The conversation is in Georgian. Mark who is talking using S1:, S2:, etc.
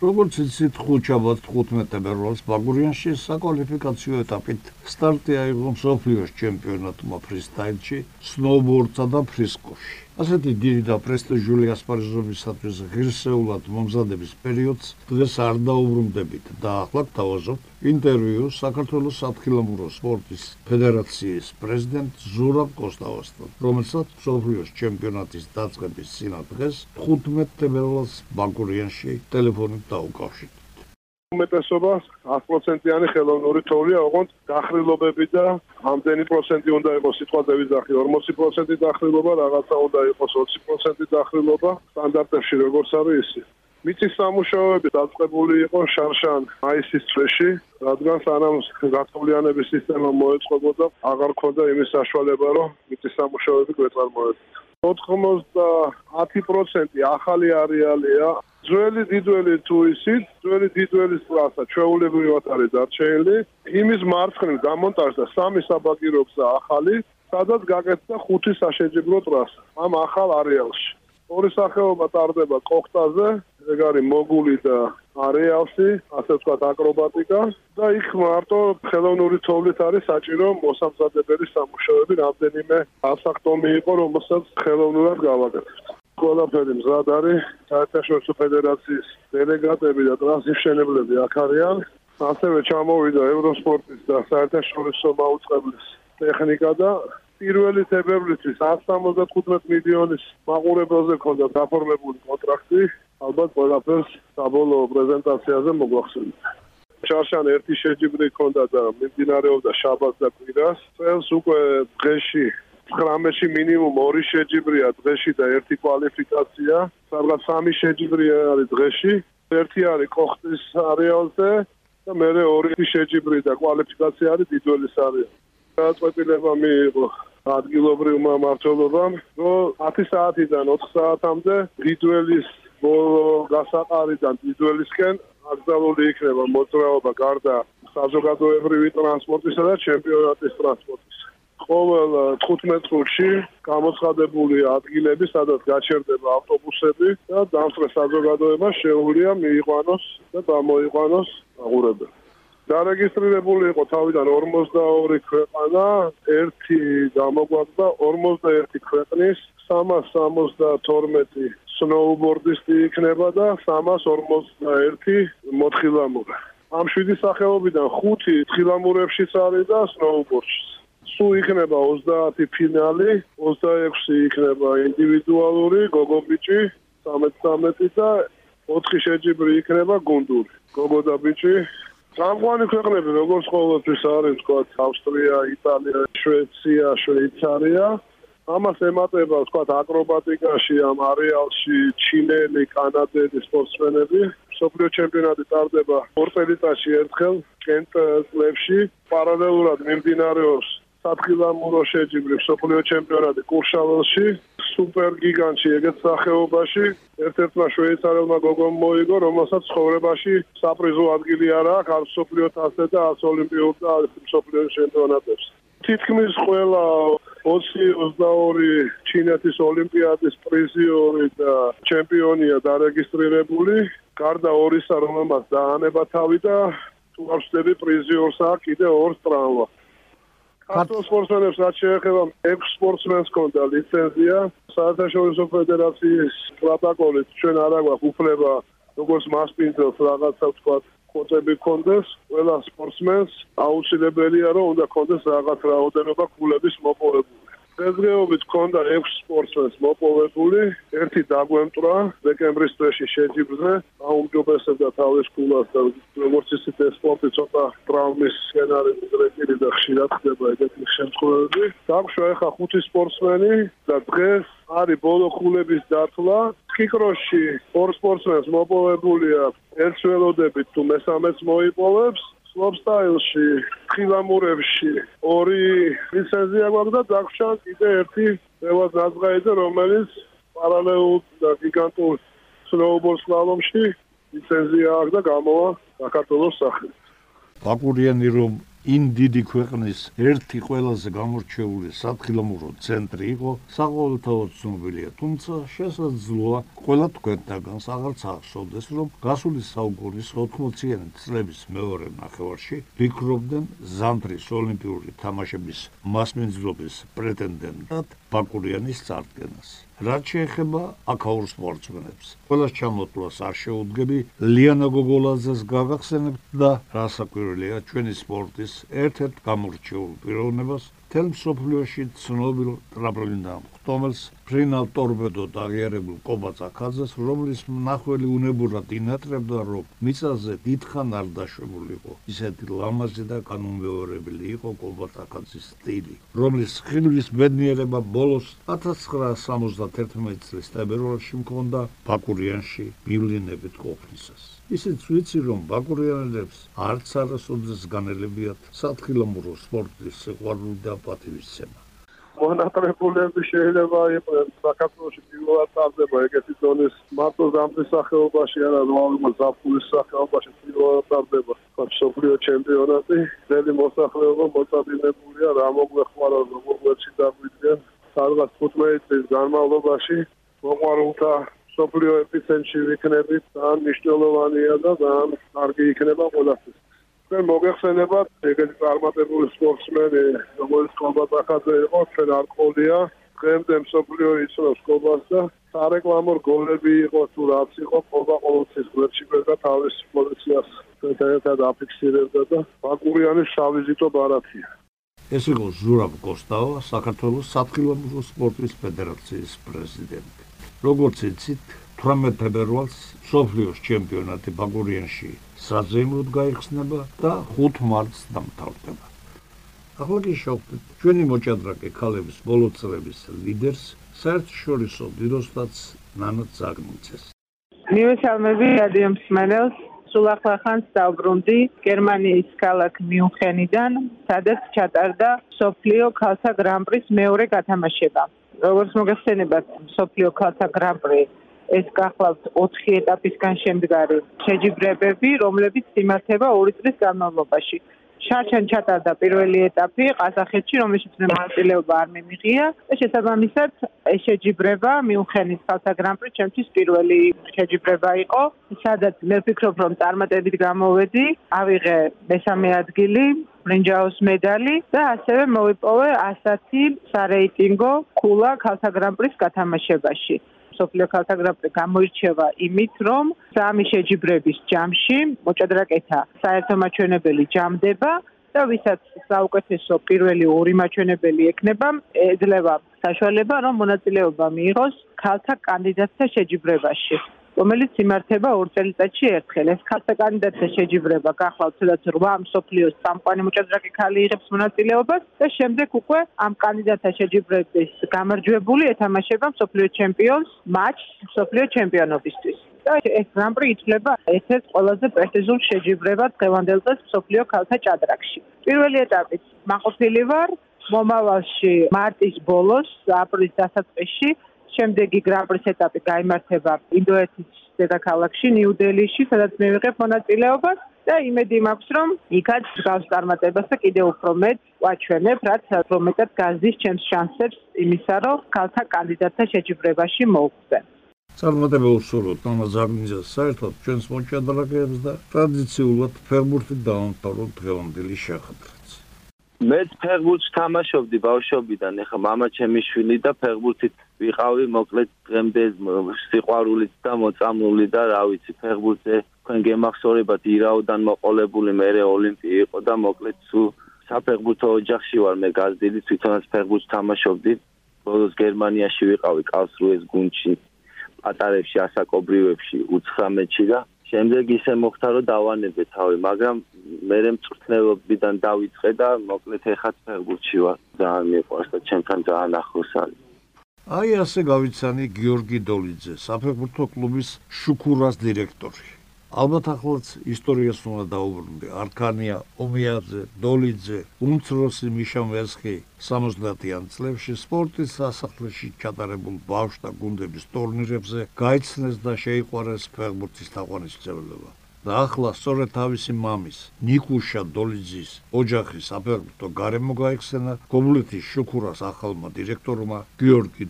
S1: როგორც იცით, ხუთშაბათ 15 ფებრუარს ბაგურიანში საკვალიფიკაციო ეტაპით სტარტი აიღო მსოფლიოს ჩემპიონატმა ფრისტაილში, სნოუბორდსა და ფრისკოში. ასეთი დიდი და პრესტიჟული ასპარეზობისათვის ღირსეულად მომზადების პერიოდს დღეს არ დაუბრუნდებით და ახლა გთავაზობ ინტერვიუ საქართველოს სათხილამურო სპორტის ფედერაციის პრეზიდენტ ზურაბ კოსტავასთან, რომელსაც მსოფლიოს ჩემპიონატის დაწყების წინადღეს 15 თებერვალს ბაგურიანში ტელეფონით დაუკავშირდა.
S2: უმეტესობა 100%-იანი ხელოვნური თოვლია, ოღონდ დახრილობები და ამდენი პროცენტი უნდა იყოს სიტყვაზე ვიზახი 40% დახრილობა, რაღაცა უნდა იყოს 20% დახრილობა, სტანდარტებში როგორც არის ისი. მიწის სამუშაოები დაწყებული იყო შარშან მაისის წვეში, რადგან სანამ გათოვლიანების სისტემა მოეწყობოდა, აღარ ქონდა იმის საშუალება, რომ მიწის სამუშაოები გვეწარმოებოდა. 90% ახალი არეალია ძველი დიდველი თუ ისიც, ძველი დიდველის ტრასა ჩვეულებრივად არის დარჩენილი. იმის მარცხნივ დამონტაჟდა სამი საბაგიროქს და ახალი, სადაც გაკეთდა ხუთი საშეჯიბრო ტრასა ამ ახალ არეალში. ორი სახეობა ტარდება კოქტაზე, ეგ არის მოგული და არეალში, ასე ვთქვათ აკრობატიკა და იქ მარტო ხელოვნური თოვლით არის საჭირო მოსამზადებელი სამუშაოები, რამდენიმე ასაქტომი იყო, რომელსაც ხელოვნურად გავაკეთებთ. ყველაფერი მზად არის. საერთაშორისო ფედერაციის დელეგატები და ტრანსიფშენებლები აქ არიან. ასევე ჩამოვიდა ევროსპორტის და საერთაშორისო მაუწყებლის ტექნიკა და პირველი თებერვლისთვის 175 მილიონის მაყურებელზე ქონდა დაფორმებული კონტრაქტი. ალბათ ყველაფერს საბოლოო პრეზენტაციაზე მოგვახსენებთ. შარშან ერთი შეჯიბრი ქონდა და მიმდინარეობდა შაბათს და კვირას. წელს უკვე დღეში 19-ში მინიმუმ 2 შეჯიბრია დღეში და ერთი კვალიფიკაცია. სადღაც 3 შეჯიბრია არის დღეში. ერთი არის კოხტის არეალზე და მეორე ორი შეჯიბრი და კვალიფიკაცია არის დიდველის არეალზე. გაწყვეტილება მიიღო ადგილობრივმა მმართველობამ, რომ 10 საათიდან 4 საათამდე დიდველის ბოლო გასაყარიდან დიდველისკენ აკრძალული იქნება მოძრაობა გარდა საზოგადოებრივი ტრანსპორტისა და ჩემპიონატის ტრანსპორტისა. ყოველ 15 წუთში გამოცხადებული ადგილები, სადაც გაჩერდება ავტობუსები და დამსწრე საზოგადოება შეუძლია მიიყვანოს და გამოიყვანოს აღურებები. დარეგისტრირებული იყო თავიდან 42 ქვეყანა, ერთი გამოგვაქვს და 41 ქვეყნის 372 სნოუბორდისტი იქნება და 341 მოთხილამურე. ამ შვიდი სახეობიდან ხუთი თხილამურებშიც არის და სნოუბორდში. თუ იქნება 30 ფინალი, 26 იქნება ინდივიდუალური გოგო-ბიჭი, 13 და 4 შეჯიბრი იქნება გუნდური. გოგო და ბიჭი სამყარო ქვეყნები როგორც ყოველთვის არის თქვა ავსტრია, იტალია, შვეიცარია, შვეიცარია. ამას ემატება თქვა აკრობატიკაში ამ არეალში ჩინელი, კანადელი სპორტსმენები. სოფლიო ჩემპიონატი ტარდება ორ წელიწადში ერთხელ კენტ წლებში. პარალელურად მიმდინარეობს სათხილამურო შეჯიბრი სოფლიო ჩემპიონატი კურშაველში სუპერ გიგანტში ეგეთ სახეობაში. ერთ-ერთმა შვეიცარელმა გოგომ მოიგო რომელსაც ცხოვრებაში საპრიზო ადგილი არ აქვს არ სოფლიო თასზე და არც ოლიმპიურ და სოფლიო ჩემპიონატებში თითქმის ყველა 20-22 ჩინეთის ოლიმპიადის პრიზიორი და ჩემპიონია დარეგისტრირებული. გარდა ორისა რომელმაც დაანება თავი და თუ არ ვშტები პრიზიორს აქვს კიდე ორ სტრავა ქართულ სპორტსმენებს რაც შეეხება ექვს სპორტსმენს კონდა ლიცენზია საერთაშორისო ფედერაციის პროტოკოლით ჩვენ არ აგვაქვს უფლება როგორც მასპინძელს რაღაცა თქვა კოტები კონდეს ყველა სპორტსმენს აუცილებელია რომ უნდა კონდეს რაღაც რაოდენობა ქულების მოპოვებული დღესდღეობით ქონდა 6 სპორტსმენს მოპოვებული, ერთი დაგვემტრა დეკემბრის წვეში შეჯიბრზე, აუმჯობესებდა თავის ქულას და როგორც ისეთ სპორტი ცოტა ტრავმის სცენარი მიდრეკილი და ხშირად ხდება ეგეთი შემთხვევები. დაგვშვა ახლა ხუთი სპორტსმენი და დღეს არის ბოლო ქულების დათვლა. კიკროში ორ სპორტსმენს მოპოვებულია ერთველოდებით თუ მესამეც მოიპოვებს. სლოპსტაილში, ხილამურებში ორი ლიცენზია გვაქვს და დაგვრჩა კიდე ერთი რევაზ ნაზღაიძე, რომელიც პარალელურ და გიგანტურ სნოუბორ სლალომში ლიცენზია აქვს და გამოვა საქართველოს სახით.
S1: ბაკურიანი რომ იმ დიდი ქვეყნის ერთი ყველაზე გამორჩეული სათხილამურო ცენტრი იყო, საყოველთაოდ ცნობილია, თუმცა შესაძლოა ყველა თქვენთაგანს აღარც ახსოვდეს, რომ გასული საუკუნის 80-იანი წლების მეორე ნახევარში ფიქრობდნენ ზამთრის ოლიმპიური თამაშების მასმინძლობის პრეტენდენტად ბაკურიანის წარდგენას. რაც შეეხება აქაურ სპორტსმენებს. ყველას ჩამოთვლას არ შეუდგები ლიანა გოგოლაძეს გაგახსენებთ და რასაკვირველია ჩვენი სპორტის ერთ-ერთ გამორჩეულ პიროვნებას თელ მსოფლიოში ცნობილ ტრაპლინდამ ხტომელს ფრინალ ტორპედო დაღიარებულ კობაც ახაძეს რომლის მნახველი უნებურად ინატრებდა რომ მიწაზე დიდხან არ დაშვებულიყო. ისეთი ლამაზი და კანონმეორებელი იყო კობაც ახაძის სტილი რომლის ხილვის ბედნიერება ბოლოს 1971 წლის თებერვალში მქონდა ბაკურიანში მივლინებით ყოფნისას. ისიც ვიცი რომ ბაკურიანელებს არც არასოდეს განელებიათ სათხილამურო სპორტის სიყვარული და პატივისცემა
S2: მონატრებულები შეიძლება იყვნენ საქართველოსი პირველად წარდება ეგეთი ზონის მარტო ზამთრის სახეობაში არა რომ ზაფხულის სახეობაში პირველად წარდება სოფლიო ჩემპიონატი ძელი მოსახლეობა მოწადინებულია რა მოგვეხმარა როგორიც დაგვიდგენ სადღაც 15 წლის განმავლობაში მოყვარულთა სოფლიო ეპიცენტრში ვიქნებით, ძალიან მნიშვნელოვანია და ძალიან კარგი იქნება ყველასთვის. ჩვენ მოგეხსენებათ ეგეთი წარმატებული სპორტსმენი, როგორც კომბატახაძე იყო, ჩვენ არ ყოლია, დღემდე სოფლიო იცნობს კომბატს და სარეკლამო გოლები იყო თუ რაც იყო, კომბა ყოველთვის გვერდში და თავის პოზიციას ერთად აფიქსირებდა და ბაკურიანის სავიზიტო ბარათია.
S1: ეს იყო ზურაბ კოსტავა, საქართველოს საფრთხილო სპორტის ფედერაციის პრეზიდენტი. როგორც იცით 18 ფებრუარს სოფლიოს ჩემპიონატი ბაგურიანში საზეიმოდ გაიხსნება და 5 მარტს დამთავრდება. ახლა კი შევხვდით ჩვენი მოჭადრაკე ქალების ბოლო წლების ლიდერს საერთაშორისო დიდოსტაც ნანო ზაგნიცეს.
S3: მივესალმები რადიო მსმენელს სულ ახლა ხანს დავბრუნდი გერმანიის ქალაქ მიუნხენიდან, სადაც ჩატარდა სოფლიო ქალთა გრან-პრის მეორე გათამაშება. როგორც მოგესწენებათ სოფლიო ქალთა გრან-პრი ეს გახლავთ 4 ეტაპისგან შემდგარი შეჯიბრებები, რომლებიც იმართება 2 წლის განმავლობაში. შარჩან ჩატარდა პირველი ეტაპი ყაზახეთში, რომელშიც მონაწილეობა არ მიმიღია და შესაბამისად შეჯიბრება მიუნხენის ხალხთა გრან-პრი ჩემთვის პირველი შეჯიბრება იყო, სადაც მე ვფიქრობ, რომ წარმატებით გამოვედი, ავიღე მესამე ადგილი, ბრინჯაოს მედალი და ასევე მოვიპოვე 110 სარეიტინგო ქულა ხალხთა გრან-პრის გათამაშებაში. სოფლიო ქალთა გრან-პრი გამოირჩევა იმით, რომ სამი შეჯიბრების ჯამში მოჭადრაკეთა საერთო მაჩვენებელი ჯამდება და ვისაც საუკეთესო პირველი ორი მაჩვენებელი ექნება, ეძლევა საშუალება, რომ მონაწილეობა მიიღოს ქალთა კანდიდატთა შეჯიბრებაში. რომელიც იმართება ორ წელიწადში ერთხელ. ეს ქალთა კანდიდატთა შეჯიბრება გახლავთ სადაც 8 მსოფლიოს წამყვანი მოჭადრაკე ქალი იღებს მონაწილეობას და შემდეგ უკვე ამ კანდიდატთა შეჯიბრების გამარჯვებული ეთამაშება მსოფლიო ჩემპიონს მატჩ მსოფლიო ჩემპიონობისთვის. და ეს გრან-პრი ითვლება ერთ-ერთ ყველაზე პრესტიჟულ შეჯიბრებად დღევანდელ დღეს მსოფლიო ქალთა ჭადრაკში. პირველი ეტაპით მაყოფილი ვარ მომავალში მარტის ბოლოს აპრილის დასაწყისში შემდეგი გრან-პრის ეტაპი გამართება ინდოეთის დედაქალაქში ნიუ-დელიში, სადაც მივიღებ მონაწილეობას და იმედი მაქვს, რომ იქაც გავს წარმატებას და კიდევ უფრო მეტ ვაჩვენებ, რაც უფრო მეტად გაზის ჩემს შანსებს იმისა, რომ ქალთა კანდიდატთა შეჯიბრებაში მოვხვდე.
S1: წარმატებულ სურვოთ ამაზაგნიზა საერთოდ ჩვენს მოჭადრაკეებს და ტრადიციულად ფერმურთი დაამთავროთ დღევანდელი შეხვედრა.
S4: მეც ფეხბურთს თამაშობდი ბავშვობიდან, ეხლა мама ჩემი შვილი და ფეხბურთით ვიყავი მოკლედ დღემდე სიყვარულით და მოწამლული და რა ვიცი ფეხბურთზე თქვენ გემახსოვრებათ ირაოდან მოყოლებული მერე ოლიმპი იყო და მოკლედ სულ საფეხბურთო ოჯახში ვარ მე გაზდილი თვითონაც ფეხბურთს თამაშობდი. ბოლოს გერმანიაში ვიყავი კალსრუეს გუნდში პატარებში ასაკობრივებში 19-ში და შემდეგ ისე მოხდა რომ დავანებე თავი, მაგრამ მე მწვრთნელობიდან დავიწყე და მოკლედ ეხაც ფეხბურთში ვარ. ძალიან მიყვარს და ჩემთან ძალიან ახლოს არის.
S1: აი ასე გავიცანი გიორგი დოლიძე, საფეხბურთო კლუბის შუქურას დირექტორი. ალბათ ახლაც ისტორიას უნდა დაუბრუნდე. არქანია, ომიაძე, დოლიძე, უმცროსი მიშა მესხი 70-იან წლებში სპორტის სასახლეში ჩატარებულ ბავშვთა გუნდების ტურნირებზე გაიცნეს და შეიყვარეს ფეხბურთის თაყვანისმცემლობა. და ახლა სწორედ თავისი მამის ნიკუშა დოლიძის ოჯახის საფეხბურთო გარემო გაიხსენა გობლეთის შუქურას ახალმა დირექტორმა გიორგი